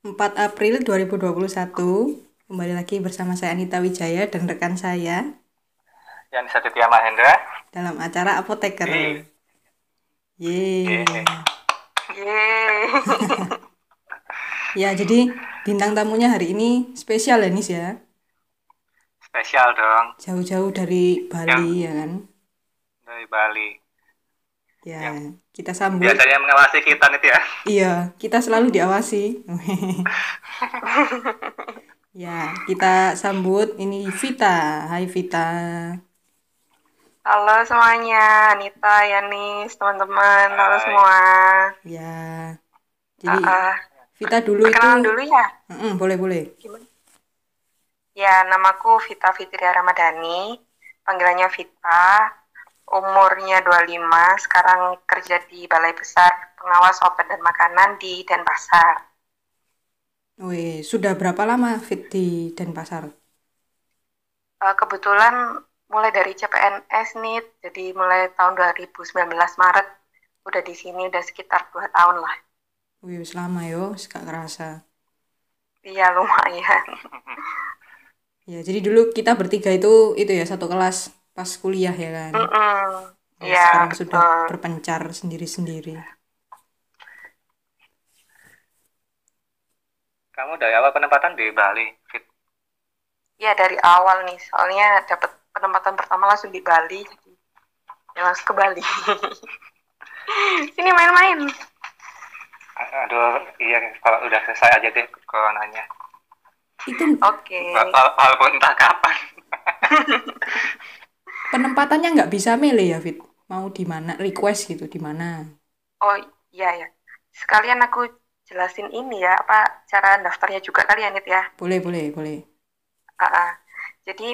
4 April 2021 Kembali lagi bersama saya Anita Wijaya dan rekan saya Yang Satya Mahendra dalam acara Apoteker. Yeay. Yeay. Yeay. Ya, jadi bintang tamunya hari ini spesial ya, Nis ya. Spesial dong Jauh-jauh dari Bali ya kan. dari Bali. Ya, kita sambut. Biasanya mengawasi kita nih ya. Iya, kita selalu diawasi. ya, kita sambut ini Vita. Hai Vita. Halo semuanya, Anita, Yanis, teman-teman, halo semua. Ya. Jadi Ah, ah. Vita dulu itu dulu ya. Mm-mm, boleh boleh. Gimana? Ya, namaku Vita Fitria Ramadhani, panggilannya Vita, umurnya 25, sekarang kerja di Balai Besar Pengawas Obat dan Makanan di Denpasar. Wih, sudah berapa lama Fit di Denpasar? Eh, kebetulan mulai dari CPNS nih, jadi mulai tahun 2019 Maret, udah di sini udah sekitar 2 tahun lah. Wih, selama yo, gak kerasa. Iya, lumayan. Ya, jadi dulu kita bertiga itu itu ya satu kelas pas kuliah ya kan. Mm-mm. Ya, Iya, sekarang sudah betul. berpencar sendiri-sendiri. Kamu dari awal penempatan di Bali, Fit. Ya dari awal nih, soalnya dapat penempatan pertama langsung di Bali, jadi ya langsung ke Bali. Sini main-main. Aduh, iya kalau udah selesai aja deh coronanya. Itu Oke. Wal- Walaupun entah kapan. penempatannya nggak bisa milih ya, Fit. Mau di mana? Request gitu, di mana? Oh iya ya. Sekalian aku jelasin ini ya, apa cara daftarnya juga kali ya Nit ya. Boleh, boleh, boleh. Ah, ah. Jadi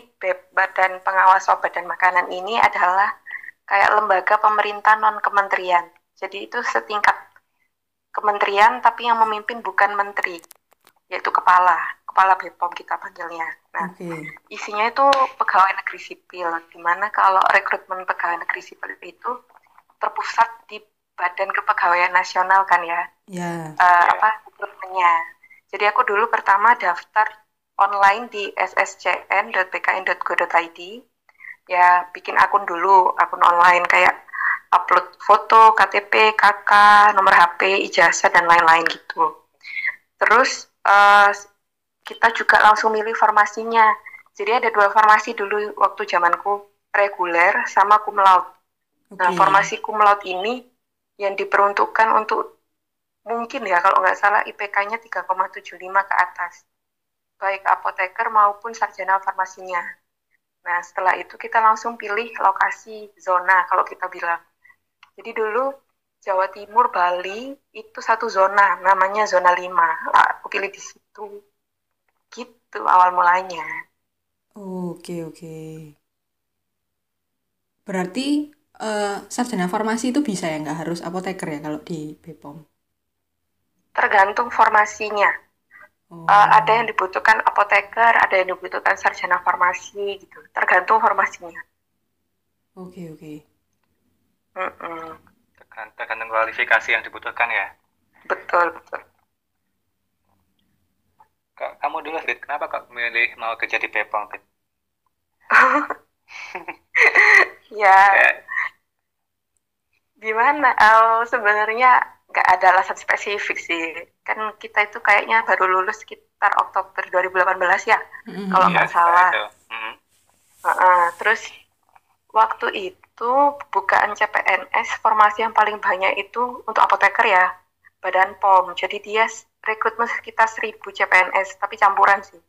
Badan Pengawas Obat dan Makanan ini adalah kayak lembaga pemerintah non kementerian. Jadi itu setingkat kementerian tapi yang memimpin bukan menteri, yaitu kepala, kepala BPOM kita panggilnya. Nah, Oke. isinya itu pegawai negeri sipil, di mana kalau rekrutmen pegawai negeri sipil itu terpusat di Badan Kepegawaian Nasional kan ya, Ya. eh, Iya. apa rekrutmennya. Jadi aku dulu pertama daftar online di sscn.bkn.go.id, ya bikin akun dulu, akun online kayak upload foto, KTP, KK, nomor HP, ijazah dan lain-lain gitu. Terus eh, kita juga langsung milih formasinya. Jadi ada dua formasi dulu waktu zamanku reguler sama cum laude. Nah, Oke. formasi cum laude ini yang diperuntukkan untuk mungkin ya kalau nggak salah IPK-nya 3,75 ke atas. Baik apoteker maupun sarjana farmasinya. Nah, setelah itu kita langsung pilih lokasi zona kalau kita bilang. Jadi dulu Jawa Timur, Bali itu satu zona, namanya zona 5. Lah, aku pilih di situ. Gitu awal mulanya. Oke, oke. Berarti eh, sarjana farmasi itu bisa ya, nggak harus apoteker ya kalau di BPOM? Tergantung formasinya. Oh, Eh, ada yang dibutuhkan apoteker, ada yang dibutuhkan sarjana farmasi gitu. Tergantung formasinya. oke, oke. Mm-mm. Tergan- Tergantung kualifikasi yang dibutuhkan ya. Betul, betul. Kamu dulu, Fit, kenapa kok milih mau kerja di Bepom, Fit? Ya, Kayak, gimana? Oh, sebenarnya nggak ada alasan spesifik sih. Kan kita itu kayaknya baru lulus sekitar Oktober 2018 ya, Mm-mm. kalau iya, nggak salah. itu. Mhm. Heeh, Terus waktu itu bukaan CPNS formasi yang paling banyak itu untuk apoteker ya, Badan POM. Jadi dia rekrutmen sekitar 1000 CPNS, tapi campuran sih.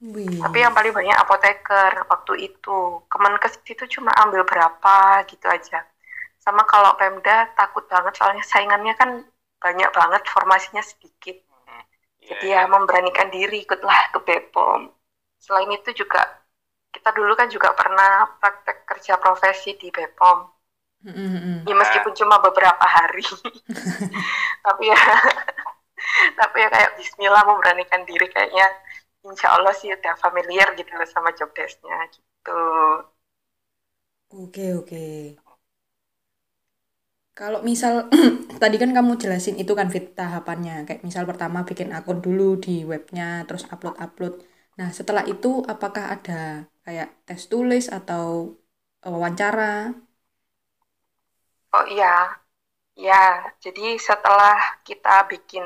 Wih. Tapi yang paling banyak apoteker waktu itu. Kemenkes itu cuma ambil berapa gitu aja. Sama kalau Pemda takut banget soalnya saingannya kan banyak banget, formasinya sedikit. Iya, Jadi iya. ya memberanikan diri ikutlah ke BPOM. Selain itu juga kita dulu kan juga pernah praktek kerja profesi di BPOM. Mm-mm. Ya meskipun cuma beberapa hari. tapi ya tapi ya kayak bismillah memberanikan diri kayaknya insya Allah sih udah familiar gitu loh sama job desk-nya gitu. Oke, oke. Kalau misal tadi kan kamu jelasin itu kan fit tahapannya. Kayak misal pertama bikin akun dulu di webnya, terus upload-upload. Nah, setelah itu apakah ada kayak tes tulis atau wawancara? Oh iya, ya. Jadi setelah kita bikin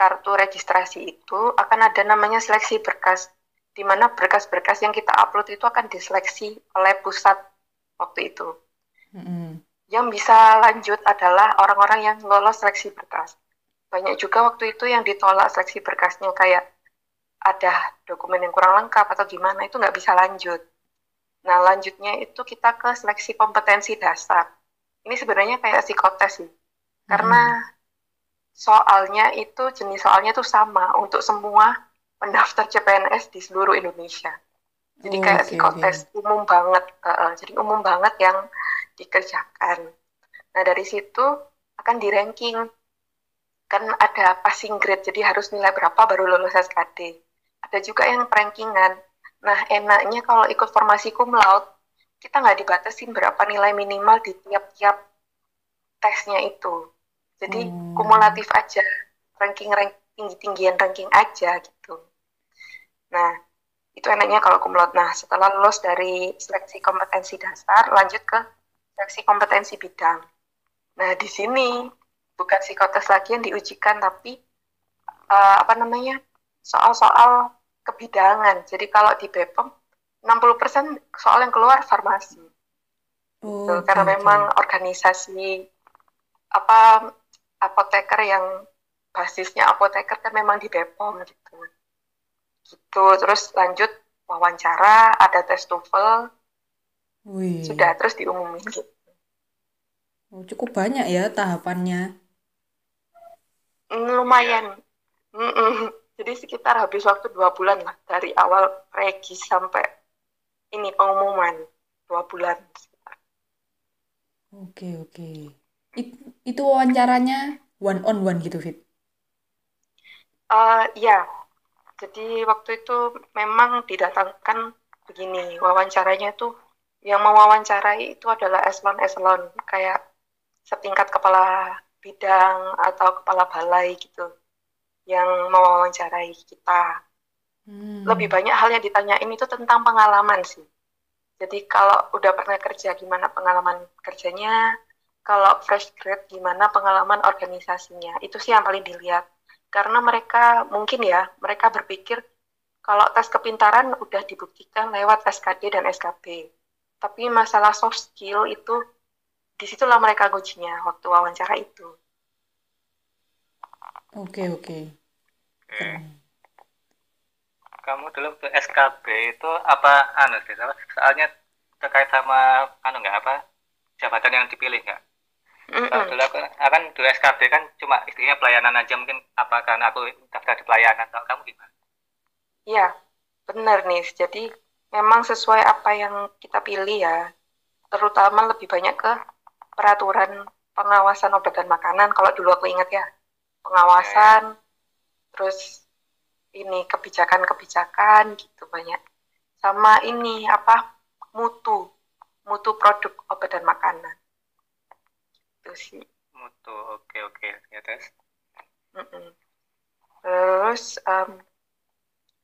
kartu registrasi itu akan ada namanya seleksi berkas, di mana berkas-berkas yang kita upload itu akan diseleksi oleh pusat waktu itu. Mm-mm. Yang bisa lanjut adalah orang-orang yang lolos seleksi berkas. Banyak juga waktu itu yang ditolak seleksi berkasnya kayak ada dokumen yang kurang lengkap atau gimana itu nggak bisa lanjut. Nah lanjutnya itu kita ke seleksi kompetensi dasar. Ini sebenarnya kayak psikotes sih, karena soalnya itu jenis soalnya itu sama untuk semua pendaftar CPNS di seluruh Indonesia. Jadi Oh, kayak oke, psikotes umum banget, uh, uh, jadi umum banget yang dikerjakan. Nah dari situ akan di ranking, kan ada passing grade, jadi harus nilai berapa baru lulus SKD. Ada juga yang rankingan. Nah enaknya kalau ikut formasi cum laude, kita nggak dibatasin berapa nilai minimal di tiap-tiap tesnya itu. Jadi Hmm. kumulatif aja, ranking ranking tinggi-tinggian ranking aja gitu. Nah, itu enaknya kalau laude. Nah, setelah lulus dari seleksi kompetensi dasar, lanjut ke seleksi kompetensi bidang. Nah, di sini bukan psikotes lagi yang diujikan, tapi eh, apa namanya soal-soal kebidangan. Jadi kalau di BPOM 60% soal yang keluar farmasi. Oh, Gitu. Karena memang organisasi apa apoteker yang basisnya apoteker kan memang di BPOM gitu. Gitu. Terus lanjut wawancara, ada tes TOEFL, Wih, sudah terus diumumin gitu. Oh, cukup banyak ya tahapannya. Mm, Lumayan. Mm-mm. Jadi sekitar habis waktu dua bulan lah dari awal regis sampai ini pengumuman dua bulan. Oke, oke. It- itu wawancaranya one on one gitu, Fit. Eh ya, jadi waktu itu memang didatangkan begini, wawancaranya itu yang mewawancarai itu adalah eselon-eselon, kayak setingkat kepala bidang atau kepala balai gitu, yang mewawancarai kita. Hmm. Lebih banyak hal yang ditanyain itu tentang pengalaman sih. Jadi kalau udah pernah kerja, gimana pengalaman kerjanya, kalau fresh grade, gimana pengalaman organisasinya. Itu sih yang paling dilihat. Karena mereka mungkin ya, mereka berpikir kalau tes kepintaran udah dibuktikan lewat SKD dan SKB. Tapi masalah soft skill itu di situlah mereka ujinya waktu wawancara itu. Oke, oke. Oke. Keren. Kamu dulu ke SKB itu apa anu sih? Soalnya terkait sama anu nggak apa jabatan yang dipilih nggak? Kalau Mm-mm. dulu aku akan dulu SKB kan cuma istilahnya pelayanan aja mungkin apa karena aku daftar di pelayanan. Kalau kamu gimana? Iya, benar nih. Jadi memang sesuai apa yang kita pilih ya. Terutama lebih banyak ke peraturan pengawasan obat dan makanan. Kalau dulu aku ingat ya, pengawasan, terus ini kebijakan-kebijakan gitu banyak. Sama ini apa mutu, mutu produk obat dan makanan. Itu sih. Mutu, oke oke. Ya tes. Mm-mm. Terus em,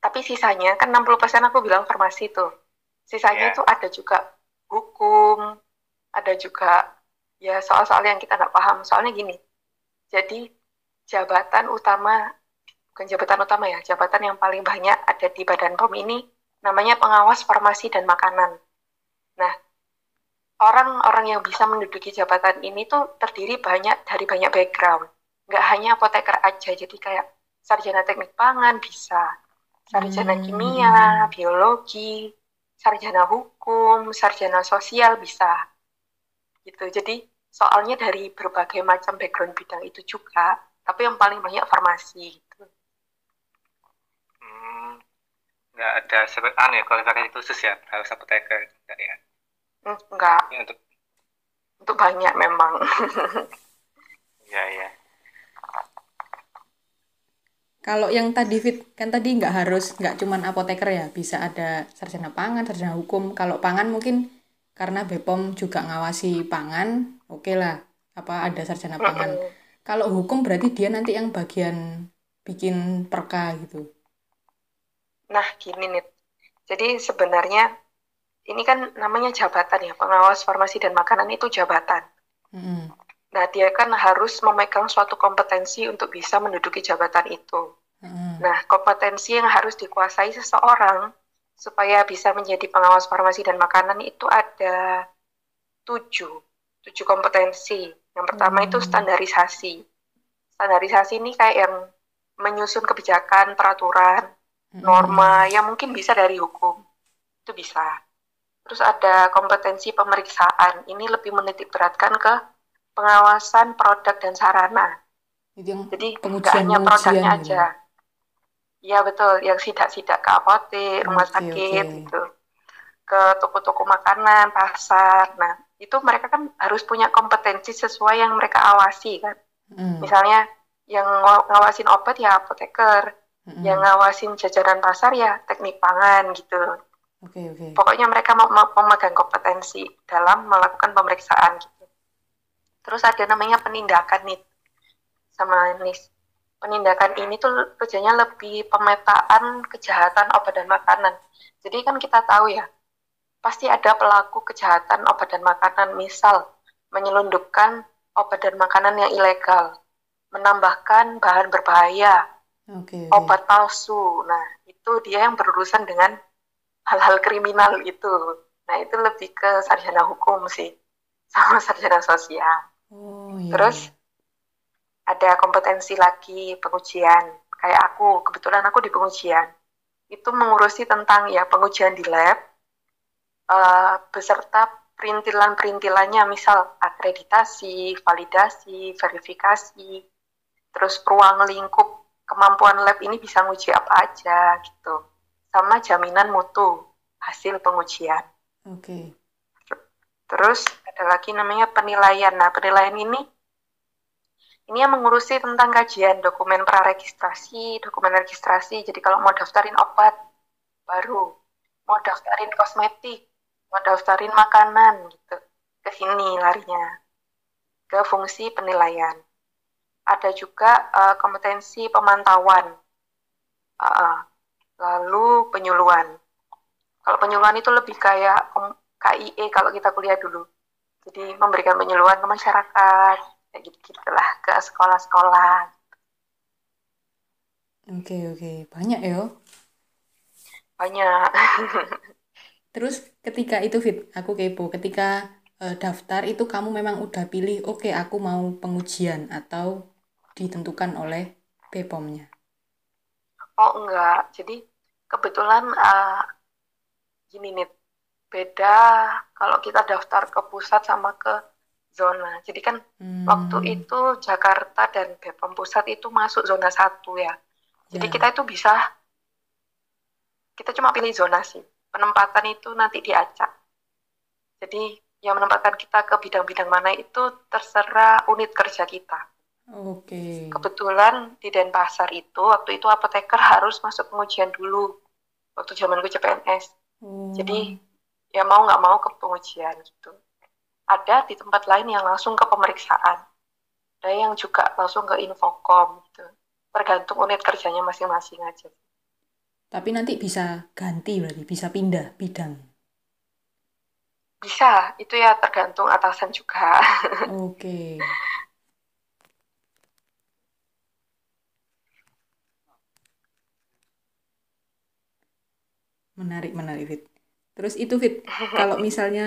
tapi sisanya kan 60% aku bilang farmasi tuh. Sisanya itu ada juga hukum, ada juga ya soal-soal yang kita nggak paham. Soalnya gini, jadi jabatan utama, bukan jabatan utama ya, jabatan yang paling banyak ada di Badan POM ini namanya pengawas farmasi dan makanan. Nah, orang-orang yang bisa menduduki jabatan ini tuh terdiri banyak dari banyak background. Nggak hanya apoteker aja, jadi kayak sarjana teknik pangan bisa, sarjana Hmm. kimia, biologi, sarjana hukum, sarjana sosial bisa. Gitu. Jadi soalnya dari berbagai macam background bidang itu juga, tapi yang paling banyak farmasi gitu. Hmm, nggak ada sebe- anu ya kualifikasi khusus ya harus apoteker enggak ya? Enggak, Ini untuk untuk banyak memang. ya ya. Kalau yang tadi Fit, kan tadi nggak harus, nggak cuman apoteker ya, bisa ada sarjana pangan, sarjana hukum. Kalau pangan mungkin karena BPOM juga ngawasi pangan, oke lah. apa ada sarjana pangan. Kalau hukum berarti dia nanti yang bagian bikin perka gitu. Nah, gini nih. Jadi sebenarnya ini kan namanya jabatan ya, pengawas farmasi dan makanan itu jabatan. Mm-mm. Nah, dia kan harus memegang suatu kompetensi untuk bisa menduduki jabatan itu. Mm-mm. Nah, kompetensi yang harus dikuasai seseorang supaya bisa menjadi pengawas farmasi dan makanan itu ada tujuh, tujuh kompetensi. Yang pertama itu Hmm. standarisasi. Standarisasi ini kayak yang menyusun kebijakan, peraturan, norma yang mungkin bisa dari hukum. Itu bisa. Terus ada kompetensi pemeriksaan. Ini lebih menitik beratkan ke pengawasan produk dan sarana. Itu yang Jadi nggak hanya produknya gitu. aja. Iya betul, yang sidak-sidak ke apotek, rumah Oke, sakit oke. gitu. Ke toko-toko makanan, pasar. Nah, itu mereka kan harus punya kompetensi sesuai yang mereka awasi kan. Mm. Misalnya yang ngaw- ngawasin obat ya apoteker, Mm-mm. yang ngawasin jajaran pasar ya teknik pangan gitu. Oke oke. Pokoknya mereka mau mau memegang kompetensi dalam melakukan pemeriksaan gitu. Terus ada namanya penindakan nih sama NIS. Penindakan ini tuh kerjanya lebih pemetaan kejahatan obat dan makanan. Jadi kan kita tahu ya, pasti ada pelaku kejahatan obat dan makanan, misal menyelundupkan obat dan makanan yang ilegal, menambahkan bahan berbahaya, Oke oke. obat palsu. Nah, itu dia yang berurusan dengan hal-hal kriminal itu. Nah, itu lebih ke sarjana hukum sih, sama sarjana sosial. Oh iya. Terus iya. ada kompetensi lagi pengujian. Kayak aku, kebetulan aku di pengujian. Itu mengurusi tentang ya pengujian di lab, eh, beserta perintilan-perintilannya, misal akreditasi, validasi, verifikasi, terus ruang lingkup kemampuan lab ini bisa nguji apa aja gitu. Sama jaminan mutu hasil pengujian. Oke. Terus ada lagi namanya penilaian. Nah, penilaian ini ini yang mengurusi tentang kajian dokumen praregistrasi, dokumen registrasi. Jadi kalau mau daftarin obat baru, mau daftarin kosmetik, mau daftarin makanan gitu. Ke sini larinya. Ke fungsi penilaian. Ada juga eh, kompetensi pemantauan. Ah. Lalu penyuluhan. Kalau penyuluhan itu lebih kayak KIE kalau kita kuliah dulu. Jadi memberikan penyuluhan ke masyarakat, kayak gitu-gitulah, ke sekolah-sekolah. Oke oke. Banyak ya. Banyak. Terus ketika itu Fit, aku kepo. Ketika eh, daftar itu kamu memang udah pilih, oke aku mau pengujian atau ditentukan oleh BPOM-nya. Oh enggak, jadi kebetulan eh, gini nih, beda kalau kita daftar ke pusat sama ke zona. Jadi kan Hmm, waktu itu Jakarta dan BPOM pusat itu masuk zona satu ya. Jadi ya. kita itu bisa, kita cuma pilih zona sih. Penempatan itu nanti diacak. Jadi yang menempatkan kita ke bidang-bidang mana itu terserah unit kerja kita. Oke. Kebetulan di Denpasar itu, waktu itu apoteker harus masuk pengujian dulu. Waktu zamanku CPNS. Oh, Jadi ya mau nggak mau ke pengujian gitu. Ada di tempat lain yang langsung ke pemeriksaan. Ada yang juga langsung ke infokom gitu. Tergantung unit kerjanya masing-masing aja. tapi nanti bisa ganti berarti, bisa pindah bidang. Bisa, itu ya tergantung atasan juga. Oke. Menarik, menarik, Fit. Terus itu, Fit, kalau misalnya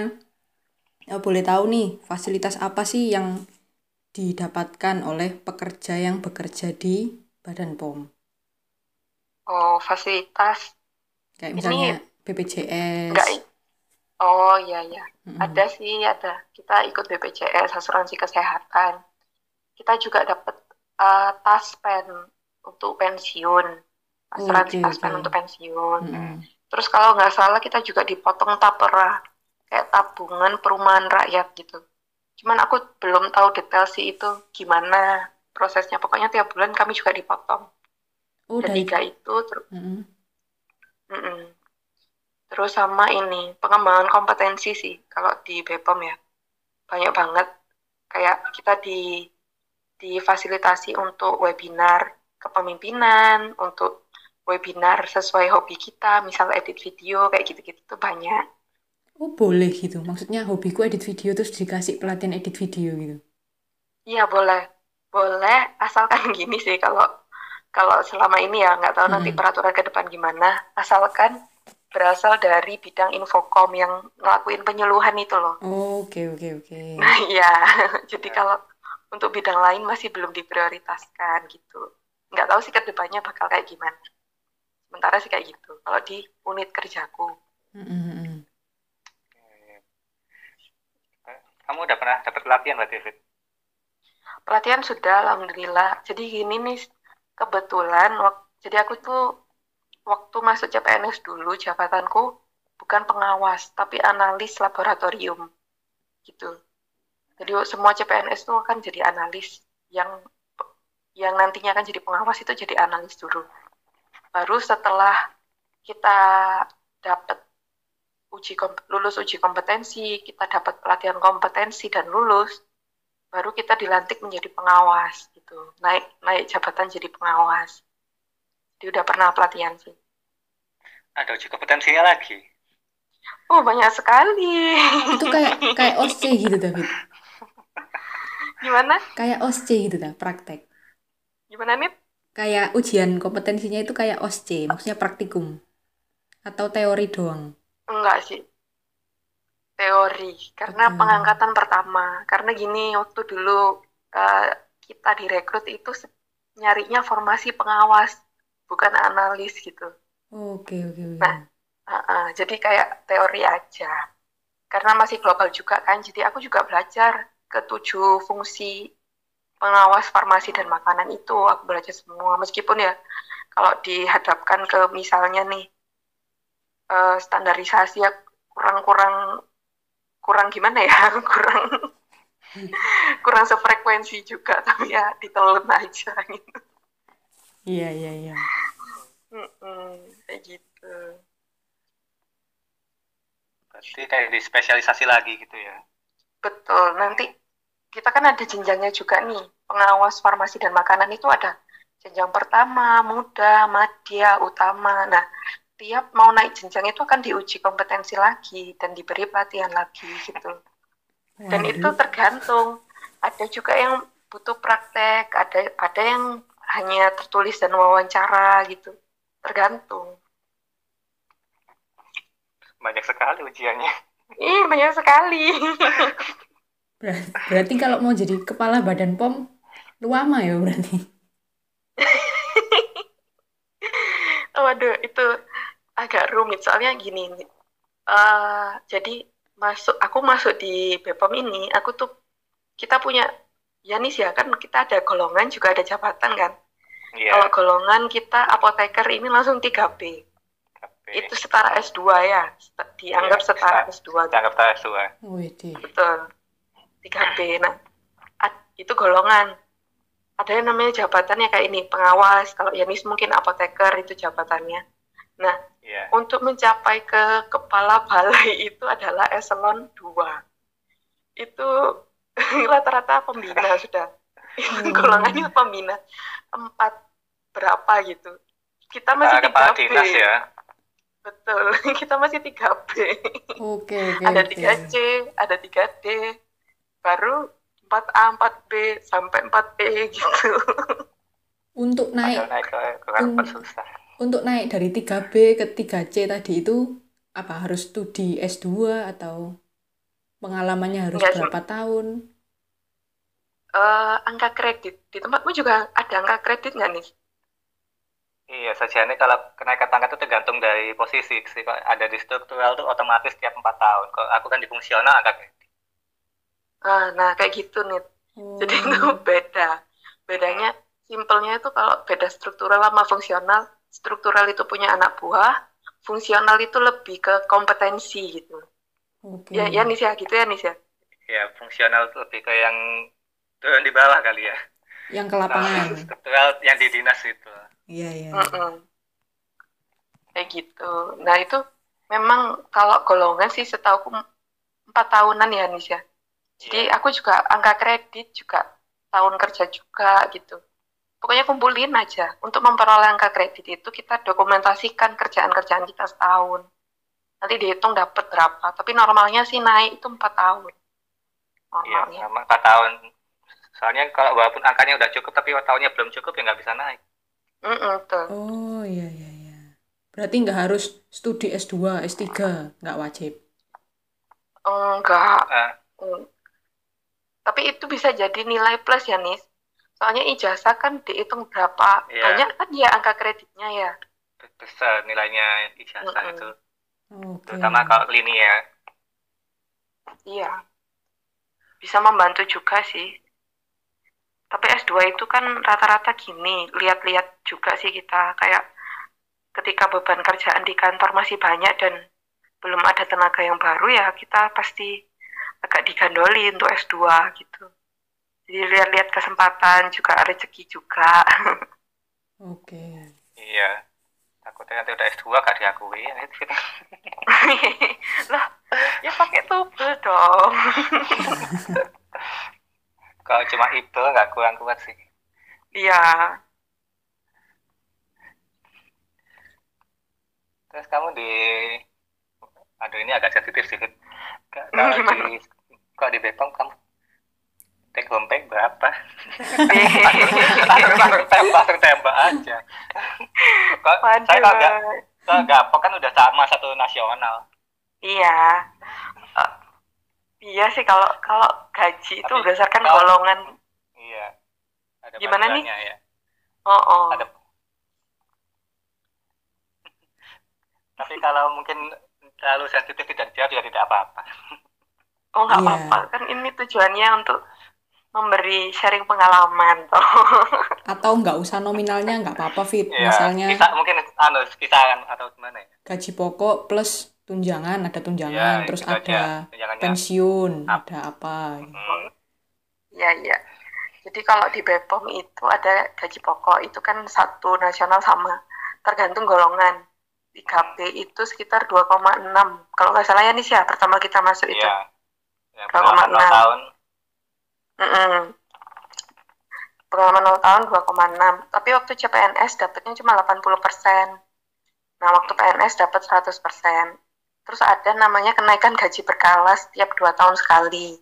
eh, boleh tahu nih, fasilitas apa sih yang didapatkan oleh pekerja yang bekerja di Badan POM? Oh, fasilitas. Kayak Ini misalnya BPJS. Enggak, oh iya iya. Mm-mm. Ada sih, ada. Kita ikut BPJS, asuransi kesehatan. Kita juga dapat eh, taspen untuk pensiun. Asuransi taspen oke. untuk pensiun. Mm-mm. Terus kalau nggak salah kita juga dipotong tapera, kayak tabungan perumahan rakyat gitu. Cuman aku belum tahu detail sih itu gimana prosesnya. Pokoknya tiap bulan kami juga dipotong. Oh, Ada dari itu, ter- Mm-mm. mm-mm. terus sama ini pengembangan kompetensi sih kalau di BPOM ya banyak banget kayak kita di difasilitasi untuk webinar kepemimpinan, untuk webinar sesuai hobi kita, misal edit video kayak gitu-gitu tuh banyak. Oh boleh gitu, maksudnya hobiku edit video terus dikasih pelatihan edit video gitu. Iya boleh, boleh asalkan gini sih kalau kalau selama ini ya nggak tahu nanti Hmm. peraturan ke depan gimana, asalkan berasal dari bidang infokom yang ngelakuin penyuluhan itu loh. Oh, Oke oke oke. Nah, iya. Jadi kalau untuk bidang lain masih belum diprioritaskan gitu. Nggak tahu sih ke depannya bakal kayak gimana. Sementara sih kayak gitu. Kalau di unit kerjaku. Mm, mm, mm. Kamu udah pernah dapat pelatihan berarti, Fit? Pelatihan sudah, alhamdulillah. Jadi gini nih, kebetulan, wak- jadi aku tuh waktu masuk CPNS dulu, jabatanku bukan pengawas, tapi analis laboratorium. Gitu. Jadi semua CPNS tuh akan jadi analis yang yang nantinya akan jadi pengawas itu jadi analis dulu. Baru setelah kita dapat uji kom- lulus uji kompetensi, kita dapat pelatihan kompetensi dan lulus, baru kita dilantik menjadi pengawas gitu. Naik naik jabatan jadi pengawas. Dia udah pernah pelatihan sih. Ada uji kompetensinya lagi. Oh, banyak sekali. Itu kayak kayak OSC gitu David. Gimana? Kayak OSC gitu dah, praktek. Gimana nih? Kayak ujian kompetensinya itu kayak OSC, maksudnya praktikum. Atau teori doang. Enggak sih. Teori. Karena pengangkatan pertama. Karena gini, waktu dulu eh, kita direkrut itu nyarinya formasi pengawas, bukan analis gitu. Oke oke oke. Nah. Uh-uh, jadi kayak teori aja. Karena masih global juga kan, jadi aku juga belajar ketujuh fungsi pengawas farmasi dan makanan itu aku belajar semua. Meskipun ya kalau dihadapkan ke misalnya nih eh, standarisasi ya kurang-kurang kurang gimana ya, kurang kurang sefrekuensi juga, tapi ya ditelan aja gitu. Iya iya iya. Kayak gitu. Berarti kayak di spesialisasi lagi gitu ya. Betul. Nanti kita kan ada jenjangnya juga nih. Pengawas farmasi dan makanan itu ada jenjang pertama, muda, madya, utama. Nah, tiap mau naik jenjang itu akan diuji kompetensi lagi dan diberi pelatihan lagi gitu. Dan itu tergantung. Ada juga yang butuh praktek, ada ada yang hanya tertulis dan wawancara gitu. Tergantung. Banyak sekali ujiannya. Ih, banyak sekali. Ber- Berarti kalau mau jadi kepala badan POM, lama ya berarti. Waduh, itu agak rumit soalnya gini. eh jadi masuk aku masuk di BPOM ini, aku tuh kita punya ya nih ya kan kita ada golongan juga ada jabatan kan. Iya. Kalau golongan kita apoteker ini langsung 3B. tapi Itu setara S2 ya. Dianggap Iya, setara bisa. S2. dianggap tes dua. Wih, Betul. 3B. Nah, itu golongan. Ada yang namanya jabatannya kayak ini, pengawas. Kalau Yanis mungkin apoteker itu jabatannya. Nah, Iya. untuk mencapai ke kepala balai itu adalah eselon 2. Itu rata-rata pembina sudah. Hmm. Golongannya pembina. Empat berapa gitu. Kita masih Ah, kepala 3B. dinas ya. Betul. Kita masih 3B. Oke oke ada oke. 3C, ada 3D, baru 4A, 4B, sampai 4E gitu. Untuk Padahal naik naik ke ke Hmm. susah. untuk naik dari 3B ke 3C tadi itu apa harus studi S2 atau pengalamannya harus Enggak sih. berapa tahun? Eh, angka kredit, di tempatmu juga ada angka kredit nggak nih? Iya, sajiannya kalau kenaikan pangkat itu tergantung dari posisi sih. Kalau ada di struktural tuh otomatis tiap empat tahun. Kalau aku kan di fungsional agak Ah, nah, kayak gitu nih. Jadi itu Oh, beda. Bedanya, simpelnya itu kalau beda struktural sama fungsional, struktural itu punya anak buah, fungsional itu lebih ke kompetensi gitu. oke. Ya, ya ya, gitu ya Nis ya. ya fungsional tuh lebih ke yang turun di bawah kali ya. Yang ke Nah, lapangan. struktural yang di dinas itu. Iya iya. Mm-mm. Kayak gitu. Nah itu memang kalau golongan sih setahuku empat tahunan ya Nis ya. Jadi Iya. aku juga angka kredit juga tahun kerja juga gitu. Pokoknya kumpulin aja. Untuk memperoleh angka kredit itu kita dokumentasikan kerjaan-kerjaan kita setahun. Nanti dihitung dapat berapa. Tapi normalnya sih naik itu empat tahun. Iya, Normalnya. sama 4 tahun. Soalnya kalau walaupun angkanya udah cukup tapi tahunnya belum cukup ya nggak bisa naik. Mm-mm, betul. Oh iya iya iya. Berarti nggak harus studi S2, S3, nggak wajib. Enggak. Mm. Tapi itu bisa jadi nilai plus ya, Nis. Soalnya ijazah kan dihitung berapa Iya. banyak kan ya angka kreditnya ya. besar nilainya ijazah Mm-mm. itu. Oke. Terutama kalau linear. Iya. Bisa membantu juga sih. Tapi S2 itu kan rata-rata gini, lihat-lihat juga sih kita kayak ketika beban kerjaan di kantor masih banyak dan belum ada tenaga yang baru ya kita pasti agak digandoli untuk S2 gitu. Jadi lihat-lihat kesempatan juga rezeki juga. Oke. Iya. Takutnya nanti udah S2 gak diakui. itu kita. lah, ya pakai tubel dong. Kalau cuma itu nggak kurang kuat sih. Iya. Terus kamu di aduh ini agak sensitif sih. Kalau di kalau di Bepom kamu take home pay berapa? langsung tembak langsung tembak aja. Kok saya kalau nggak kalau apa kan udah sama satu nasional. Iya. Eh, iya sih kalau kalau gaji itu Tapi berdasarkan kalau- golongan. Iya. Ada Gimana nih? ya. Oh, oh. Ada. Tapi kalau mungkin terlalu sensitif tidak jawab juga tidak apa-apa. Oh, nggak Iya. apa-apa. Kan ini tujuannya untuk memberi sharing pengalaman toh. Atau nggak usah nominalnya nggak apa-apa Fit. Iya. Misalnya Kisah mungkin anu kisaran atau gimana ya? gaji pokok plus tunjangan, ada tunjangan, Iya, terus aja. ada pensiun, Up. ada apa. Hmm. Iya, iya. Jadi kalau di Bepom itu ada gaji pokok itu kan satu nasional sama tergantung golongan. Di KP itu sekitar 2,6. Kalau nggak salah ya nih ya pertama kita masuk itu. Iya. Pengalaman makna? 0 tahun. Mm-mm. Pengalaman 0 tahun 2,6. Tapi waktu CPNS dapatnya cuma 80%. Nah, waktu PNS dapat 100%. Terus ada namanya kenaikan gaji berkala setiap 2 tahun sekali.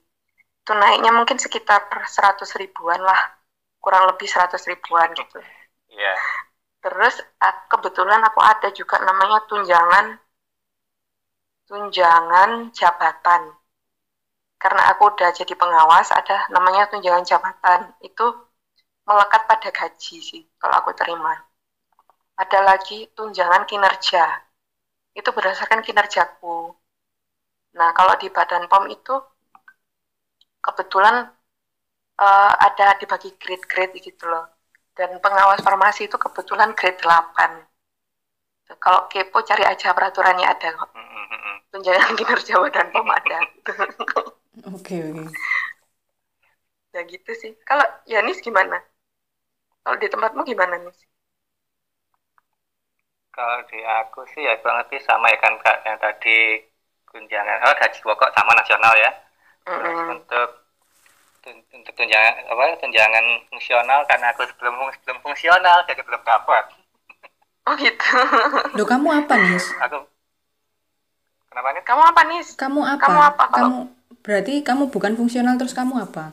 Itu naiknya mungkin sekitar 100 ribuan lah. Kurang lebih 100 ribuan gitu. Iya. Terus ah, kebetulan aku ada juga namanya tunjangan tunjangan jabatan. Karena aku udah jadi pengawas, ada namanya tunjangan jabatan. Itu melekat pada gaji sih, kalau aku terima. Ada lagi tunjangan kinerja. Itu berdasarkan kinerjaku. Nah, kalau di Badan POM itu kebetulan eh, ada dibagi grade-grade gitu loh. Dan pengawas farmasi itu kebetulan grade 8. Kalau kepo cari aja peraturannya ada kok. Mm, mm, mm, mm. Tunjangan kinerja Badan POM ada. Oke, oke. ya gitu sih. Kalau Yanis gimana? Kalau di tempatmu gimana nih? Kalau di aku sih ya kurang lebih sama ya kan Kak yang tadi tunjangan oh gaji pokok sama nasional ya. Terus Mm-mm. untuk untuk tunjangan apa tunjangan fungsional karena aku sebelum belum fungsional jadi belum dapat. Oh gitu. Loh, kamu apa, Nis? Aku kenapa nih? Kamu apa nih? Kamu apa? Kamu apa kalau- Kamu berarti kamu bukan fungsional terus kamu apa?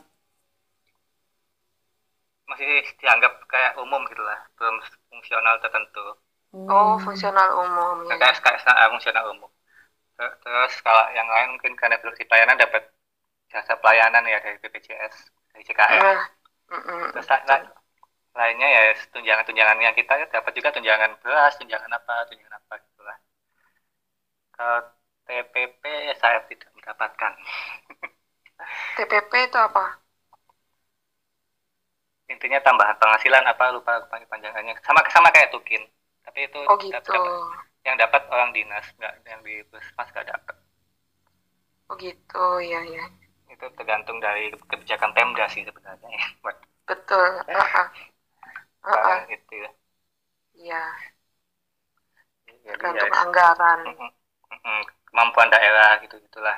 Masih dianggap kayak umum gitu lah, belum fungsional tertentu. Oh, fungsional umum. ya. Kayak kayak eh, fungsional umum. Ter- Terus kalau yang lain mungkin karena belum di pelayanan dapat jasa pelayanan ya dari BPJS, dari JKR. Nah, mm-mm, Terus la- la- lainnya ya tunjangan-tunjangan yang kita dapat juga tunjangan beras, tunjangan apa, tunjangan apa gitu lah. Kalau TPP saya tidak mendapatkan. TPP itu apa? Intinya tambahan penghasilan apa lupa lupa panjangannya. Sama sama kayak tukin. Tapi itu Oh gitu. dapat- yang dapat orang dinas, nggak yang di puskesmas nggak dapat. Oh gitu, ya ya. Itu tergantung dari kebijakan Pemda sih sebenarnya ya. Buat Betul. Heeh. Heeh. orang itu ya. Iya, Jadi tergantung ya, anggaran. kemampuan daerah gitu gitulah.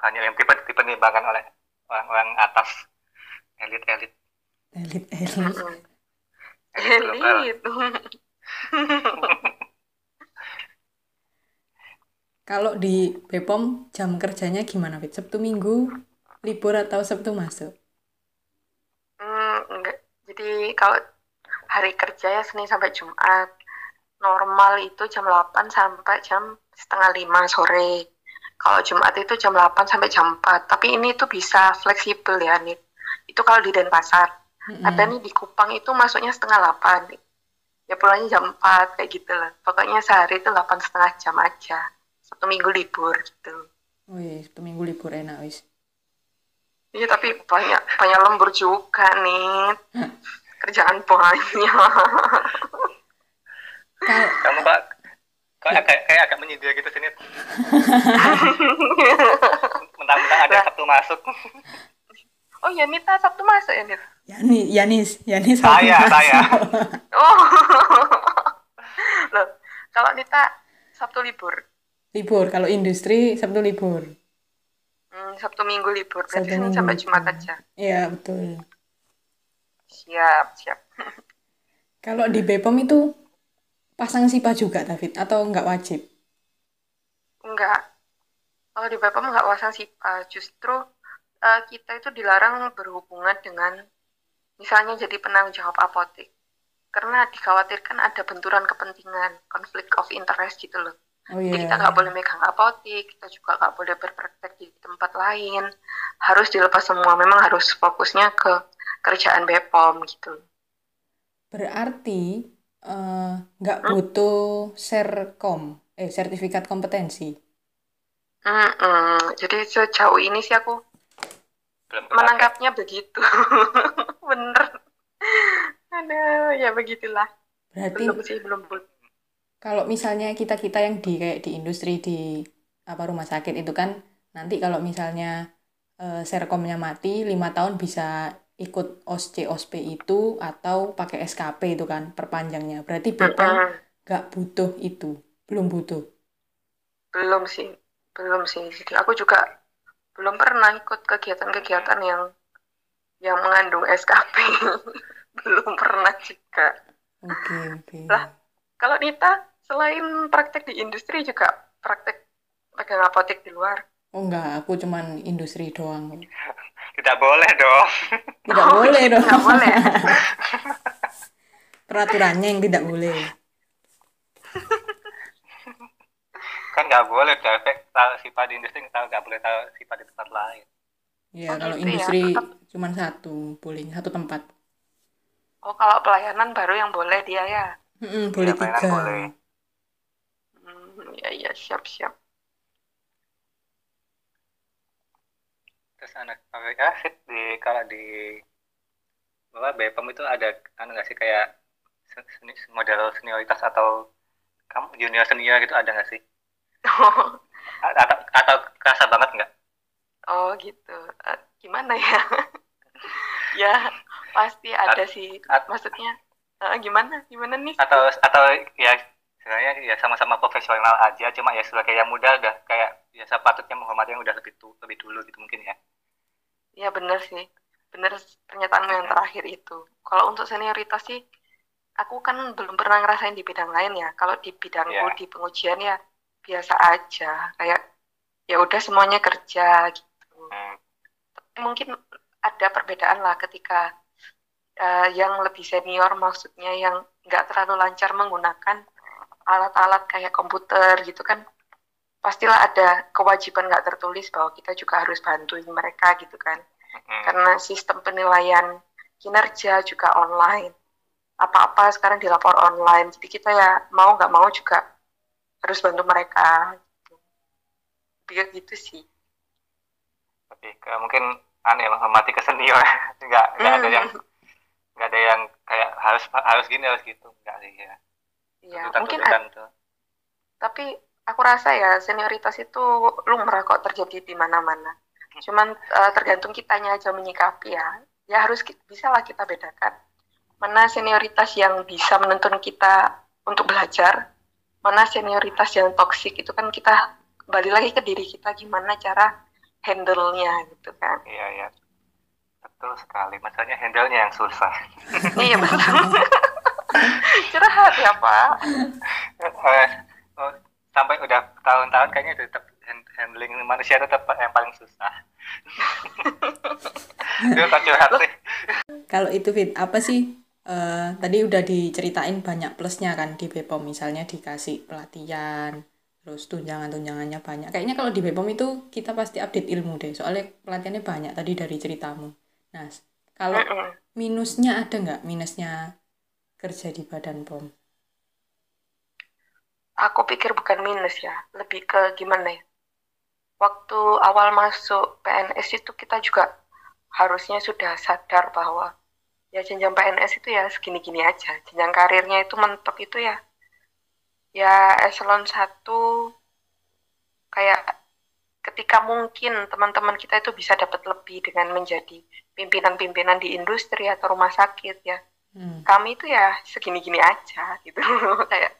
Banyak yang tipe dipertimbangkan oleh orang-orang atas elit-elit elit elit Mm-mm. elit global Elit. kalau di Bepom jam kerjanya gimana Fit Sabtu Minggu libur atau Sabtu masuk Hmm, enggak. Jadi kalau hari kerja ya Senin sampai Jumat. Normal itu jam 8 sampai jam setengah 5 sore. Kalau Jumat itu jam 8 sampai jam 4. Tapi ini tuh bisa fleksibel ya, nih. Itu kalau di Denpasar. Ada nih di Kupang itu masuknya setengah 8. Ya pulangnya jam 4 kayak gitu lah. Pokoknya sehari itu 8 setengah jam aja. Satu minggu libur gitu. Wih, Sabtu Minggu libur enak wis Iya tapi banyak banyak lembur juga nih. Kerjaan banyak. kamu kok kok agak kayak agak menyindir gitu sini mentang-mentang ada Lah. Sabtu masuk Oh ya Nita Sabtu masuk ya Nit? Yani Yanis Yanis Saya, Sabtu saya. masuk. Oh. Loh, kalau Nita Sabtu libur. Libur kalau industri Sabtu libur Hmm, Sabtu Minggu libur. Berarti Sabtu Senin Minggu sampai. Jumat aja. iya betul Siap, siap. kalau di Bepom itu pasang SIPA juga David atau nggak wajib Enggak. Kalau di Bepom enggak pasang SIPA. Justru eh, kita itu dilarang berhubungan dengan misalnya jadi penanggung jawab apotek. Karena dikhawatirkan ada benturan kepentingan, konflik of interest gitu loh. Oh Jadi iya kita nggak boleh megang apotek, kita juga nggak boleh berpraktek di tempat lain. Harus dilepas semua. Memang harus fokusnya ke kerjaan BPOM gitu. berarti eh, nggak butuh serkom eh sertifikat kompetensi Mm-mm. Jadi sejauh ini sih aku belum menangkapnya begitu. Bener. Aduh, ya begitulah. berarti Belum sih, belum. belum. Kalau misalnya kita kita yang di kayak di industri di apa rumah sakit itu kan nanti kalau misalnya eh, serkomnya mati lima tahun bisa ikut OSC OSP itu atau pakai SKP itu kan perpanjangnya berarti Bepom Mm-mm. nggak butuh itu belum butuh Belum sih, belum sih. Jadi aku juga belum pernah ikut kegiatan-kegiatan yang yang mengandung SKP. belum pernah juga. oke oke Lah. Kalau Nita, selain praktek di industri juga praktek pegang apotek di luar. oh enggak aku cuman industri doang tidak boleh dong tidak Oh, boleh dong Nggak boleh. peraturannya yang tidak boleh kan nggak boleh efek tahu sifat di industri tahu nggak boleh tahu sifat di tempat lain ya Oh, kalau gitu ya. industri Tetap- cuman satu boleh satu tempat Oh, kalau pelayanan baru yang boleh dia ya. Mm-mm, boleh Ya, tiga boleh. Hmm, ya, ya, siap, siap. terus anak mereka fit di kalau di bahwa BPOM itu ada anu nggak sih kayak se- seni- model senioritas atau kamu junior senior gitu ada nggak sih A- atau atau kerasa banget nggak Oh, gitu. Eh, gimana ya? ya, pasti ada sih. at- Maksudnya, eh, gimana? Gimana nih? atau atau ya sebenarnya ya sama-sama profesional aja cuma ya sebagai yang muda udah kayak ya sepatutnya menghormati yang udah lebih tu, lebih dulu gitu mungkin ya Ya, bener sih. Bener pernyataanmu yang terakhir itu. Kalau untuk senioritas sih, aku kan belum pernah ngerasain di bidang lain ya. Kalau di bidangku, Iya. di pengujian ya biasa aja. Kayak, ya udah semuanya kerja gitu. hmm. mungkin ada perbedaan lah ketika eh, yang lebih senior maksudnya yang nggak terlalu lancar menggunakan alat-alat kayak komputer gitu kan pastilah ada kewajiban nggak tertulis bahwa kita juga harus bantuin mereka gitu kan. Hmm. karena sistem penilaian kinerja juga online. Apa-apa sekarang dilapor online. Jadi kita ya mau nggak mau juga harus bantu mereka. Gitu. biar gitu sih. Lebih ke mungkin aneh menghormati ke senior nggak nggak ada yang nggak ada yang kayak harus harus gini harus gitu. Nggak sih ya Iya, mungkin tuntutan tuh tapi aku rasa ya senioritas itu lumrah kok terjadi di mana-mana. Cuman eh, tergantung kitanya aja menyikapi ya. Ya harus bisa lah kita bedakan mana senioritas yang bisa menuntun kita untuk belajar, mana senioritas yang toksik itu kan kita kembali lagi ke diri kita gimana cara handle-nya gitu kan. Iya, iya. Betul sekali. Masalahnya handle-nya yang susah. iya betul. Curhat ya Pak. Eh, oh, sampai udah tahun-tahun kayaknya tetap hand- handling manusia tetap yang paling susah. Itu kok curhat sih. Kalau itu Fit, apa sih? eh, tadi udah diceritain banyak plusnya kan di Bepom, misalnya dikasih pelatihan, terus tunjangan-tunjangannya banyak. Kayaknya kalau di Bepom itu kita pasti update ilmu deh, soalnya pelatihannya banyak tadi dari ceritamu. Nah, kalau minusnya ada nggak? Minusnya kerja di Badan POM? Aku pikir bukan minus ya, lebih ke gimana ya. Waktu awal masuk PNS itu kita juga harusnya sudah sadar bahwa ya jenjang PNS itu ya segini-gini aja. Jenjang karirnya itu mentok itu ya ya eselon 1 kayak ketika mungkin teman-teman kita itu bisa dapat lebih dengan menjadi pimpinan-pimpinan di industri atau rumah sakit ya. Hmm. Kami itu ya segini-gini aja gitu. kayak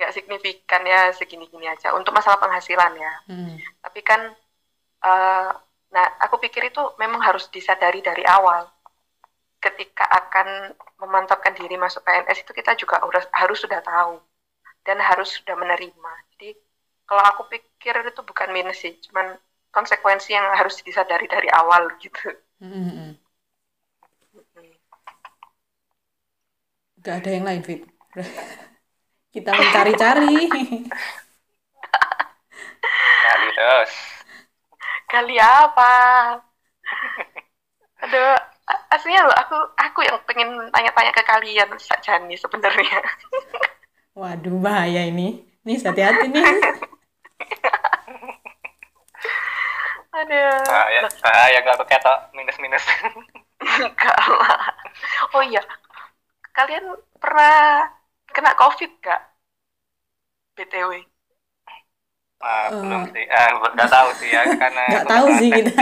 nggak signifikan ya segini-gini aja untuk masalah penghasilan ya. Hmm. Tapi kan, eh, nah aku pikir itu memang harus disadari dari awal. Ketika akan memantapkan diri masuk PNS itu kita juga harus, harus sudah tahu dan harus sudah menerima. Jadi kalau aku pikir itu bukan minus sih, cuman konsekuensi yang harus disadari dari awal gitu. Hmm, hmm, Gak ada yang lain, Fit. Kita mencari-cari. Kali terus. Kali apa? Aduh, aslinya loh aku aku yang pengen tanya-tanya ke kalian Jani sebenarnya. Waduh, bahaya ini. Nih, hati-hati nih. Aduh. Bahaya, bahaya gak aku ketok minus-minus. Enggak lah. Oh iya, kalian pernah kena COVID gak? BTW. Ah, Eh. belum sih. Ah, nggak tahu sih ya karena Nggak aku tahu sih kita.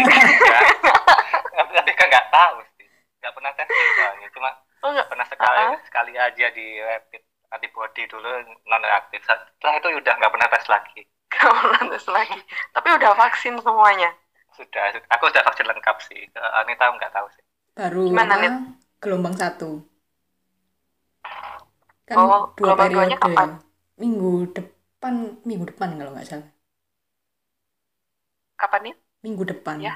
kan nggak tahu sih. Nggak pernah tes soalnya. Cuma Oh enggak, pernah sekali Uh-uh. sekali aja di rapid antibody dulu non reaktif. Setelah itu udah nggak pernah tes lagi. gak pernah tes lagi. Tapi udah vaksin semuanya. Sudah, aku sudah vaksin lengkap sih. Eh, Anita nggak tahu sih. Baru Gimana? Nit? gelombang satu. Kan Oh, dua periode. kapan? Minggu depan, minggu depan kalau nggak salah. Kapan nih? Minggu depan. Ya.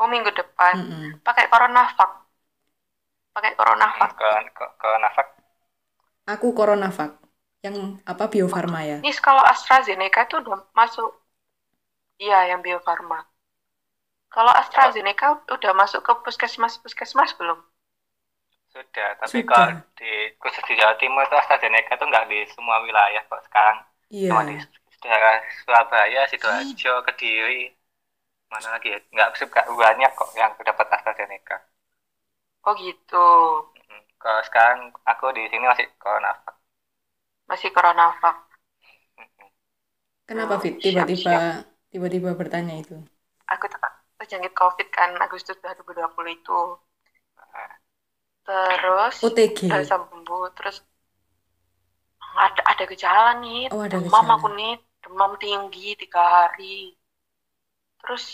Oh minggu depan. Mm-mm. Pakai Coronavac. Pakai Coronavac. Ke ke, ke Nafak Aku Coronavac. Yang apa Bio Farma ya? Ini kalau AstraZeneca itu udah masuk. Iya, yang Bio Farma. Kalau AstraZeneca udah masuk ke puskesmas-puskesmas belum? Sudah. Tapi Sudah. kalau di khusus di Jawa Timur itu AstraZeneca itu nggak di semua wilayah kok sekarang. Iya. Cuma di daerah Surabaya, Sidoarjo, Kediri, mana lagi ya? Nggak nggak banyak kok yang dapat AstraZeneca. Oh gitu. Kalau sekarang aku di sini masih Coronavac. Masih Coronavac. Kenapa Oh, Fit? siap, Tiba-tiba tiba-tiba bertanya itu. Aku ter- terjangkit COVID kan Agustus 2020 itu. Terus OTG. udah sembuh. Terus ada ada gejala nih. Oh, ada demam gejala. aku nih. Demam tinggi tiga hari. Terus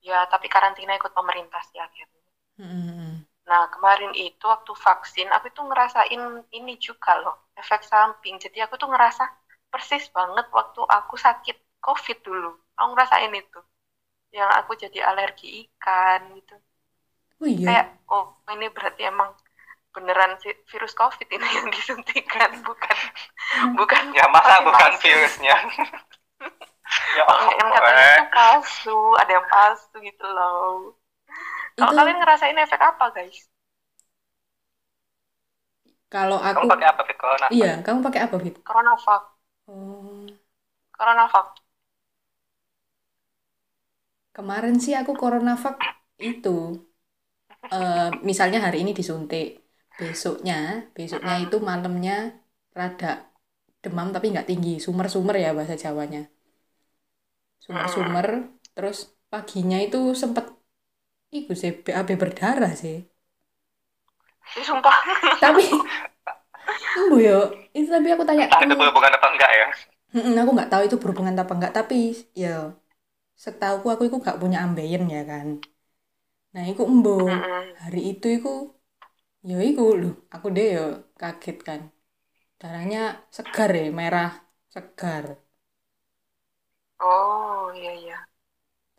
ya tapi karantina ikut pemerintah sih akhirnya. Mm-mm. Nah, kemarin itu waktu vaksin, aku tuh ngerasain ini juga loh, efek samping. Jadi aku tuh ngerasa persis banget waktu aku sakit COVID dulu. Aku ngerasain itu. Yang aku jadi alergi ikan gitu. Oh iya. Kayak, oh ini berarti emang beneran vi- virus COVID ini yang disuntikan, bukan bukan Ya masa bukan virusnya? ya Yang yang katanya Allah. itu palsu, ada yang palsu gitu loh. Kalau kalian ngerasain efek apa, guys? kalau Kamu aku pakai apa, Fit? Coronavac? Iya, kamu pakai apa, Fit? Coronavac. Oh, Coronavac. kemarin sih aku Coronavac itu eh, misalnya hari ini disuntik, besoknya, besoknya itu malamnya rada demam tapi nggak tinggi, sumer-sumer ya bahasa Jawanya. Sumer-sumer, terus paginya itu sempet Iku sih BAB berdarah sih. Ih, sumpah. Tapi Embo yo, itu tapi aku tanya Entah itu berhubungan apa enggak ya? Mm-mm, aku nggak tahu itu berhubungan apa enggak, tapi ya setahu aku iku gak punya ambeien ya kan nah iku embo hari itu iku ya iku lho aku deh ya kaget kan darahnya segar ya merah segar Oh iya iya.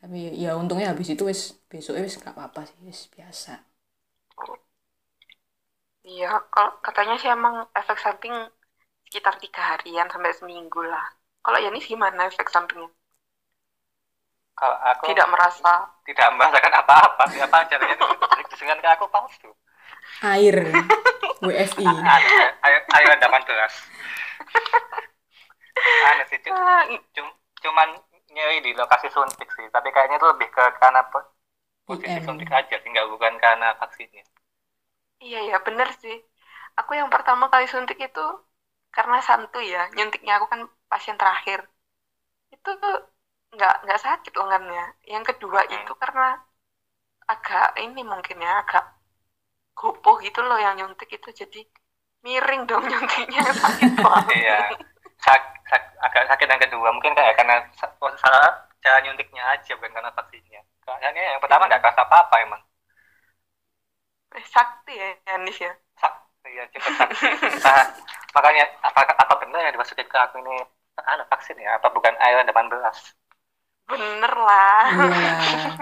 tapi ya untungnya habis itu wis besoknya wis gak apa-apa sih wis biasa Iya, kalau katanya sih emang efek samping sekitar tiga harian sampai seminggu lah. Kalau Yanis gimana efek sampingnya? Kalau aku Tidak merasa tidak merasakan apa-apa, apa caranya dengan ke aku palsu. air WFI Ayo, ayo, dapat beras. Aneh sih, Ah, cum- cuman nyeri di lokasi suntik sih, tapi kayaknya itu lebih ke karena po- posisi suntik aja sih, nggak bukan karena vaksinnya. iya ya bener sih. Aku yang pertama kali suntik itu karena santuy ya, nyuntiknya aku kan pasien terakhir. Itu tuh nggak nggak sakit lengannya. Yang kedua Hmm. itu karena agak ini mungkin ya agak gopoh gitu loh yang nyuntik itu jadi miring dong nyuntiknya sakit banget. Iya. Sak, sak- agak sakit yang kedua mungkin kayak karena sa- salah cara nyuntiknya aja bukan karena vaksinnya. Kayaknya yang pertama nggak kerasa apa-apa emang. Eh, Sakti ya Yanis ya. Sak, iya cepet sakit. Nah, makanya apa apa benar yang dimasukin ke aku ini anu vaksin ya? Apa bukan air depan beras? Bener lah. Iyalah.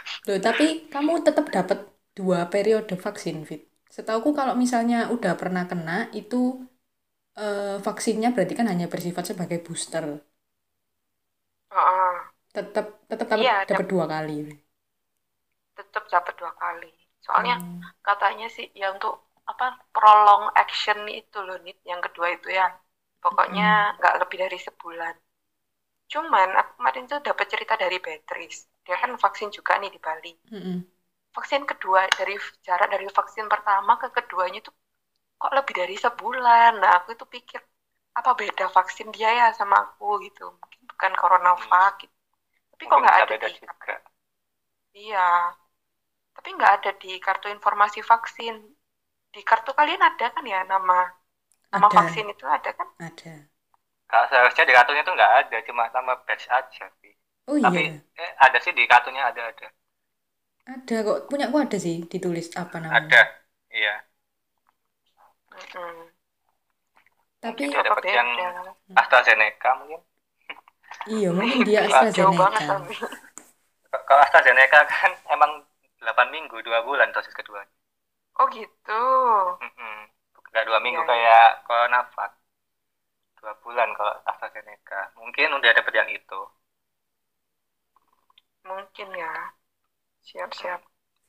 Loh, tapi kamu tetap dapat dua periode vaksin, Fit. Setauku kalau misalnya udah pernah kena, itu eh, vaksinnya berarti kan hanya bersifat sebagai booster. Heeh. Tetap tetap dapat Iya, dapat dua kali. tetap dapat dua kali. Soalnya Hmm. katanya sih ya untuk apa prolong action itu loh Nit yang kedua itu ya. Pokoknya nggak lebih dari sebulan. Cuman aku kemarin tuh dapat cerita dari Beatrice. Dia kan vaksin juga nih di Bali. Vaksin kedua dari jarak dari vaksin pertama ke keduanya tuh kok lebih dari sebulan. Nah aku itu pikir apa beda vaksin dia ya sama aku gitu. Mungkin bukan CoronaVac gitu. Tapi kok Mungkin nggak bisa ada di juga. Iya, tapi nggak ada di kartu informasi vaksin. Di kartu kalian ada kan ya nama nama Ada. vaksin itu ada kan? Ada. Kalau seharusnya di kartunya tuh nggak ada, cuma nama batch aja sih. Oh Tapi iya, eh, ada sih di kartunya ada ada. ada kok. Punya aku ada sih ditulis apa namanya. Ada. Iya. Tapi Dia Apa dapat yang beda? AstraZeneca mungkin. iya mungkin dia AstraZeneca. Kalau AstraZeneca kan emang 8 minggu, 2 bulan dosis kedua. Oh gitu. Mm-mm. Nggak 2 minggu Iya, iya. kayak CoronaVac. 2 bulan kalau AstraZeneca. Mungkin udah dapet yang itu. Mungkin ya. Siap-siap.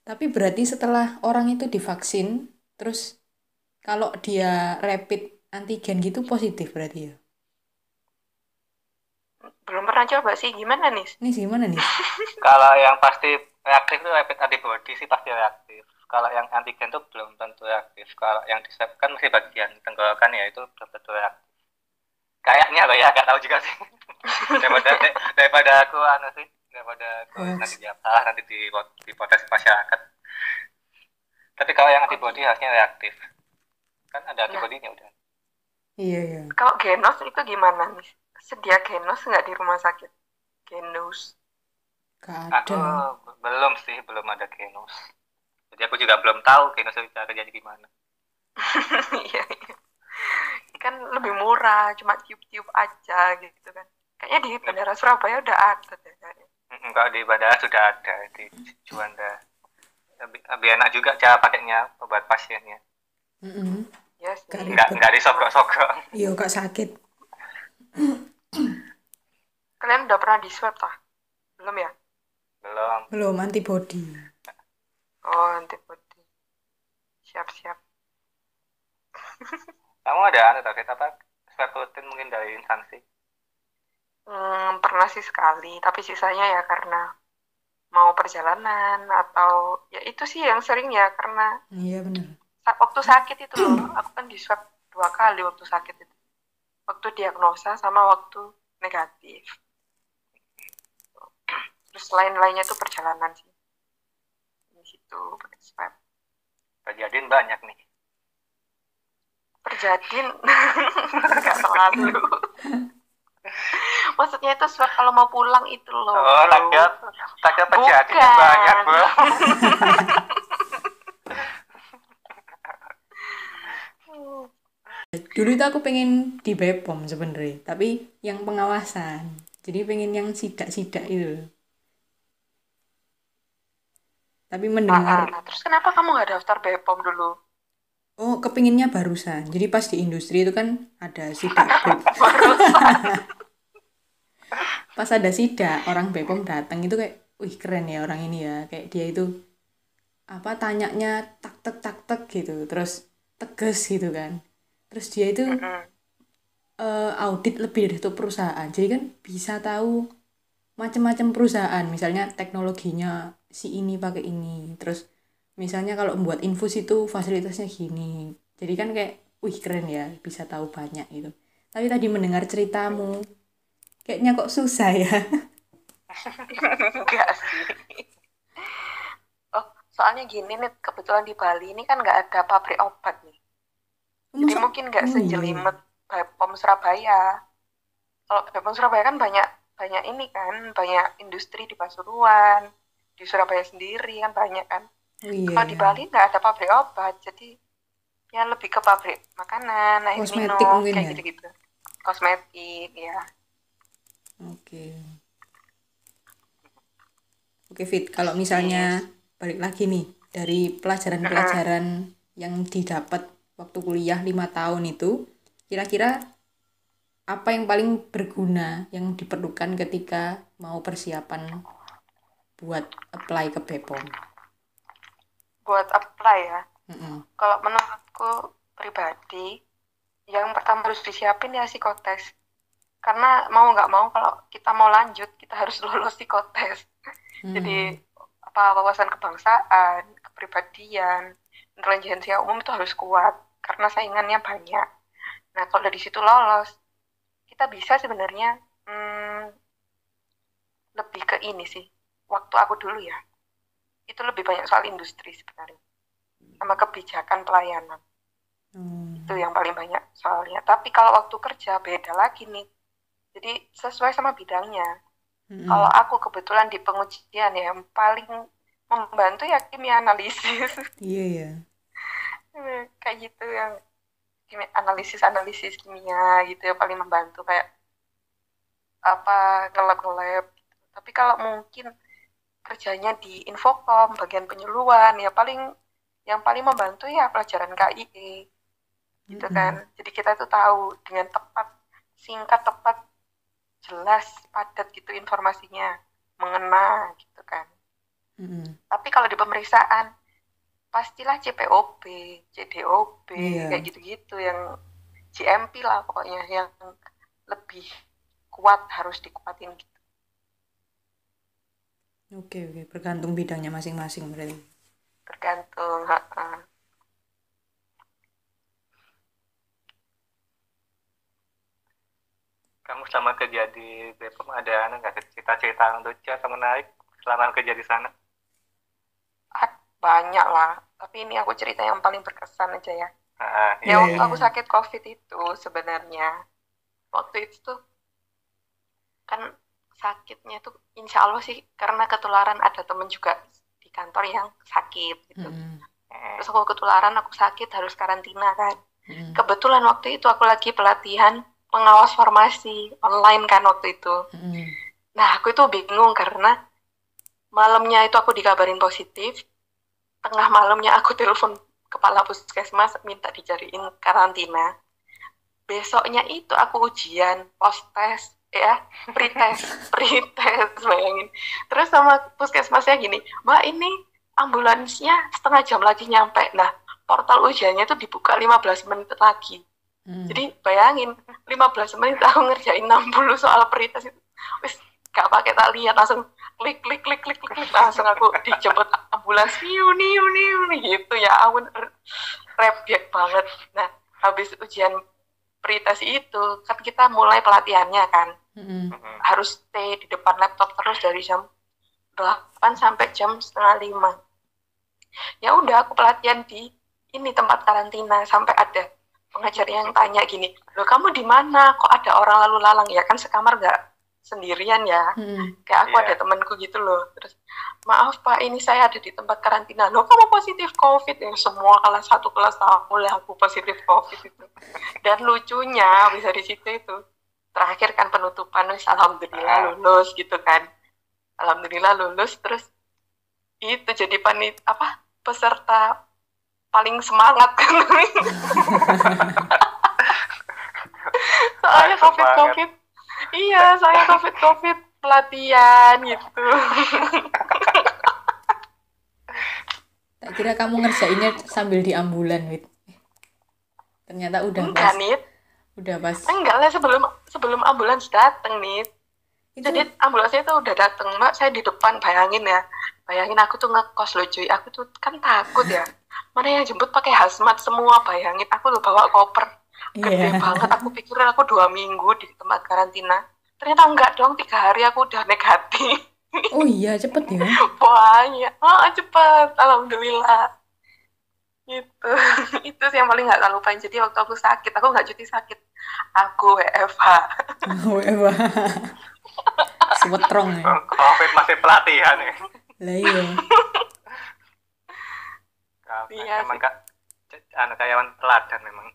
Tapi berarti setelah orang itu divaksin, terus kalau dia rapid antigen gitu positif berarti ya? Belum pernah coba sih. Gimana nih? Ini gimana nih? Kalau yang pasti reaktif itu rapid antibody sih pasti reaktif. Kalau yang antigen itu belum tentu reaktif. Kalau yang di swab kan masih bagian tenggorokan ya itu belum tentu reaktif. Kayaknya loh ya, nggak tahu juga sih. daripada daripada aku anu sih, daripada aku Hoax. nanti dia salah nanti di di protes masyarakat. Tapi kalau yang antibody harusnya reaktif. Kan ada antibodinya udah. Iya, iya. Kalau genos itu gimana nih? Sedia genos nggak di rumah sakit? Genos. Gak Aku ada. belum sih, belum ada genus. Jadi aku juga belum tahu itu cara kerjanya gimana. Iya. iya. Kan lebih murah, cuma tiup-tiup aja gitu kan. Kayaknya di Bandara Surabaya udah ada deh kayaknya. Mm, Kalau di bandara sudah ada di Juanda. Lebih, lebih enak juga cara pakainya buat pasiennya. Mm-mm. Ya sih. Kan Nggak Ribet. nggak disogok-sogok. Iya, gak sakit. Kalian udah pernah di swab tah? Belum ya? Belum. Belum antibody. Oh, antibody. Siap-siap. Kamu ada anu target apa? Swab rutin mungkin dari instansi. Hmm, pernah sih sekali, tapi sisanya ya karena mau perjalanan atau ya itu sih yang sering ya karena Iya, benar. waktu sakit itu loh, aku kan di swab dua kali waktu sakit itu. Waktu diagnosa sama waktu negatif. Terus lain-lainnya itu perjalanan sih. Di situ pakai swab. Kejadian banyak nih. Perjadin nggak selalu. Maksudnya itu swab kalau mau pulang itu loh. Oh, tak kira, tak kira terjadi banyak, Bu. dulu itu aku pengen di Bepom sebenarnya tapi yang pengawasan jadi pengen yang sidak-sidak itu. Tapi mendengar. Ah, ah. Terus kenapa kamu nggak daftar BPOM dulu? oh kepinginnya barusan. Jadi pas di industri itu kan ada sidak pas ada sidak orang Bepom datang itu kayak wih keren ya orang ini ya. Kayak dia itu apa tanyanya tak tek tak tek gitu. Terus tegas gitu kan. Terus dia itu eh, audit lebih dari satu perusahaan. Jadi kan bisa tahu macam-macam perusahaan misalnya teknologinya si ini pakai ini terus misalnya kalau membuat infus itu fasilitasnya gini jadi kan kayak wih keren ya bisa tahu banyak itu tapi tadi mendengar ceritamu kayaknya kok susah ya Enggak sih. Oh, soalnya gini nih, kebetulan di Bali ini kan nggak ada pabrik obat nih. Jadi Masa- mungkin nggak Oh, iya. sejelimet BPOM Surabaya. Kalau BPOM Surabaya kan banyak banyak ini kan, banyak industri di Pasuruan, di Surabaya sendiri kan banyak kan. Oh, iya, Kalau di iya. Bali nggak ada pabrik obat, jadi ya lebih ke pabrik makanan, air Kosmetik minum, mungkin kayak ya? gitu-gitu. Kosmetik, ya. Oke. Oke, Fit. Kalau misalnya balik lagi nih dari pelajaran-pelajaran yang didapat waktu kuliah lima tahun itu, kira-kira apa yang paling berguna yang diperlukan ketika mau persiapan buat apply ke Bepom? Buat apply ya. Mm-mm. Kalau menurutku pribadi, yang pertama harus disiapin ya psikotes. Karena mau nggak mau kalau kita mau lanjut, kita harus lulus psikotes. Hmm. Jadi apa wawasan kebangsaan, kepribadian, intelijensia umum itu harus kuat karena saingannya banyak. Nah kalau dari situ lolos, kita bisa sebenarnya hmm, lebih ke ini sih. Waktu aku dulu ya, itu lebih banyak soal industri sebenarnya, sama kebijakan pelayanan Hmm. itu yang paling banyak soalnya. Tapi kalau waktu kerja beda lagi nih. Jadi sesuai sama bidangnya. Mm-mm. Kalau aku kebetulan di pengujian ya, yang paling membantu ya kimia analisis. Iya ya. Kayak gitu yang analisis-analisis kimia gitu ya paling membantu kayak apa ngelab-ngelab. Tapi kalau mungkin kerjanya di Infocom, bagian penyuluhan ya paling yang paling membantu ya pelajaran KIE gitu kan. Jadi kita tuh tahu dengan tepat, singkat, tepat, jelas, padat gitu informasinya, mengena gitu kan. Mm-mm. Tapi kalau di pemeriksaan pastilah CPOB, CDOB, Iya. kayak gitu-gitu yang GMP lah pokoknya yang lebih kuat harus dikuatin gitu. Oke oke, bergantung bidangnya masing-masing berarti. Tergantung. ha-ha. Kamu selama kerja di Bepom ada nggak cerita-cerita yang lucu atau menarik selama kerja di sana? Banyak lah. Tapi ini aku cerita yang paling berkesan aja ya. Ah, Ya Iya, waktu iya. aku sakit COVID itu sebenarnya waktu itu tuh kan sakitnya tuh insya Allah sih karena ketularan ada temen juga di kantor yang sakit gitu. Hmm. Terus aku ketularan aku sakit harus karantina kan. Mm-mm. Kebetulan waktu itu aku lagi pelatihan pengawas farmasi online kan waktu itu. Mm-mm. Nah aku itu bingung karena malamnya itu aku dikabarin positif. Tengah malamnya aku telepon kepala puskesmas minta dicariin karantina. Besoknya itu aku ujian, post test, ya, pretest, pretest, bayangin. Terus sama puskesmasnya gini, Mbak ini ambulansnya setengah jam lagi nyampe. Nah, portal ujiannya itu dibuka 15 menit lagi. Mm. Jadi bayangin 15 menit aku ngerjain 60 soal pretest itu. Wis gak pakai tak lihat langsung klik klik klik klik klik, klik. langsung aku dijemput ambulans niu niu niu gitu ya ampun r- rebek banget. Nah, habis ujian pretest itu kan kita mulai pelatihannya kan Mm-mm. Hmm. harus stay di depan laptop terus dari jam 8 sampai jam setengah 5 ya udah aku pelatihan di ini tempat karantina sampai ada pengajar yang tanya gini loh kamu di mana kok ada orang lalu lalang ya kan sekamar nggak sendirian ya. Mm-mm. kayak aku Iya. ada temanku gitu loh. Terus maaf pak ini saya ada di tempat karantina. Loh kamu positif covid? Ya semua kelas satu kelas tahu lah aku positif covid itu. Dan lucunya bisa di situ itu terakhir kan penutupan wis alhamdulillah Ah. lulus gitu kan. Alhamdulillah lulus terus itu jadi panit apa peserta paling semangat kan. Soalnya covid covid iya saya covid covid pelatihan gitu. Tak kira kamu ngerjainnya sambil di ambulan wit. Ternyata udah enggak pas. Nih udah pas. Enggak lah sebelum sebelum ambulans dateng nih itu jadi ambulansnya itu udah dateng mbak saya di depan bayangin ya. Bayangin aku tuh ngekos loh cuy. Aku tuh kan takut ya. Mana yang jemput pakai hazmat semua bayangin. Aku tuh bawa koper gede iya. banget aku pikirin aku dua minggu di tempat karantina. Ternyata enggak dong tiga hari aku udah negatif. Oh iya cepet ya? Banyak. Ah cepet. Alhamdulillah. Gitu. Itu sih yang paling nggak lupain. Jadi waktu aku sakit aku nggak cuti sakit. Aku WFH WFH sewetrong ya? Covid masih pelatihan ya. Lah iya. Iya memang sih. kak anu karyawan teladan memang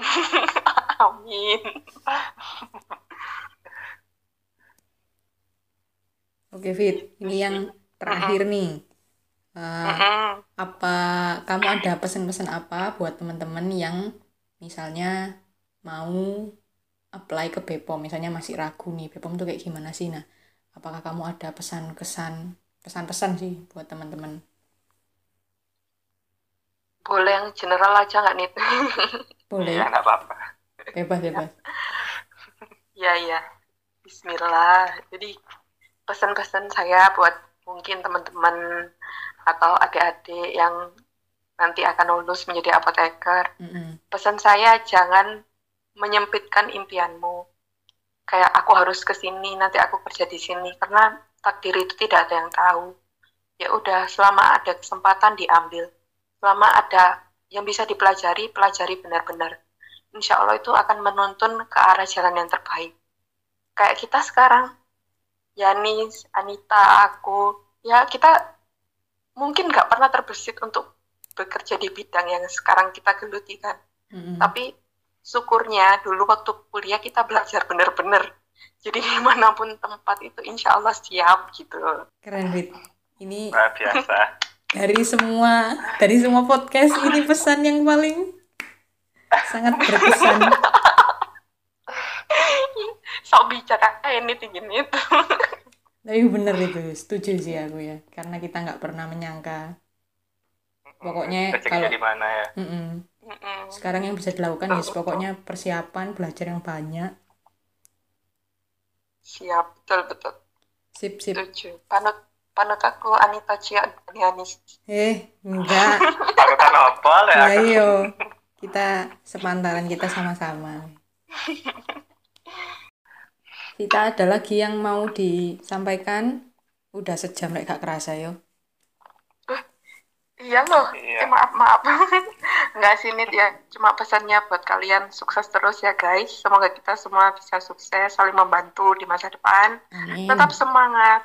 amin. Oke Fit. Ini yang terakhir nih. Mm-mm. apa kamu ada pesan-pesan apa buat teman-teman yang misalnya mau apply ke Bepom misalnya masih ragu nih Bepom tuh kayak gimana sih? Nah apakah kamu ada pesan-kesan pesan-pesan sih buat teman-teman? Boleh yang general aja nggak nih boleh. Ya nggak apa-apa. Bebas bebas. Ya ya. Bismillah. Jadi pesan-pesan saya buat mungkin teman-teman atau adik-adik yang nanti akan lulus menjadi apoteker Mm-mm. pesan saya jangan menyempitkan impianmu. Kayak aku harus ke sini nanti aku kerja di sini. Karena takdir itu tidak ada yang tahu. Ya udah selama ada kesempatan diambil. Selama ada yang bisa dipelajari pelajari benar-benar. Insya Allah itu akan menuntun ke arah jalan yang terbaik. Kayak kita sekarang Yanis Anita aku ya kita mungkin nggak pernah terbesit untuk bekerja di bidang yang sekarang kita geluti kan. Mm-mm. tapi syukurnya dulu waktu kuliah kita belajar bener-bener jadi di mana pun tempat itu insya Allah siap gitu. Keren Fit ini luar biasa dari semua dari semua podcast ini pesan yang paling sangat berkesan. Sok bicara ini tinggi itu. Tapi bener itu setuju sih aku ya. Karena kita nggak pernah menyangka. Pokoknya kalau- di mana ya? Mm-mm. Mm-mm. sekarang yang bisa dilakukan ya pokoknya persiapan belajar yang banyak. Siap betul betul. Sip sip. Setuju. Panut panut aku Anita Cia Yanis eh enggak. Parutan apa lah ya ayo kita sepantaran kita sama-sama. Vita ada lagi yang mau disampaikan? Udah sejam lek gak kerasa yo. Iya loh Iya. eh, maaf maaf. Nggak sih Nit ya. Cuma pesannya buat kalian sukses terus ya guys. Semoga kita semua bisa sukses saling membantu di masa depan. Amin. Tetap semangat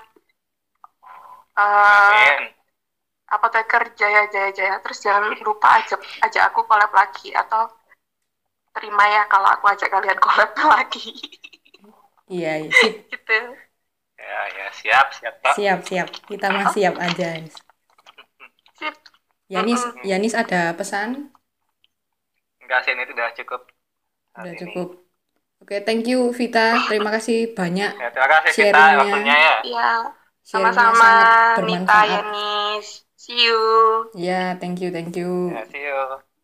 Eh, Amin. apoteker jaya jaya jaya terus jangan lupa ajak ajak aku collab lagi atau terima ya kalau aku ajak kalian collab lagi. Iya iya. sip gitu. Ya ya siap siap pak. Siap siap. Kita mah siap aja sip. Yanis Yanis ada pesan? Enggak sih ini udah cukup. Udah Hari ini. cukup. Oke thank you Vita. Terima kasih banyak ya, terima kasih kita Sharingnya. waktunya ya. Ya Sharingnya sama-sama Nita Yanis see you. Ya thank you thank you. Ya see you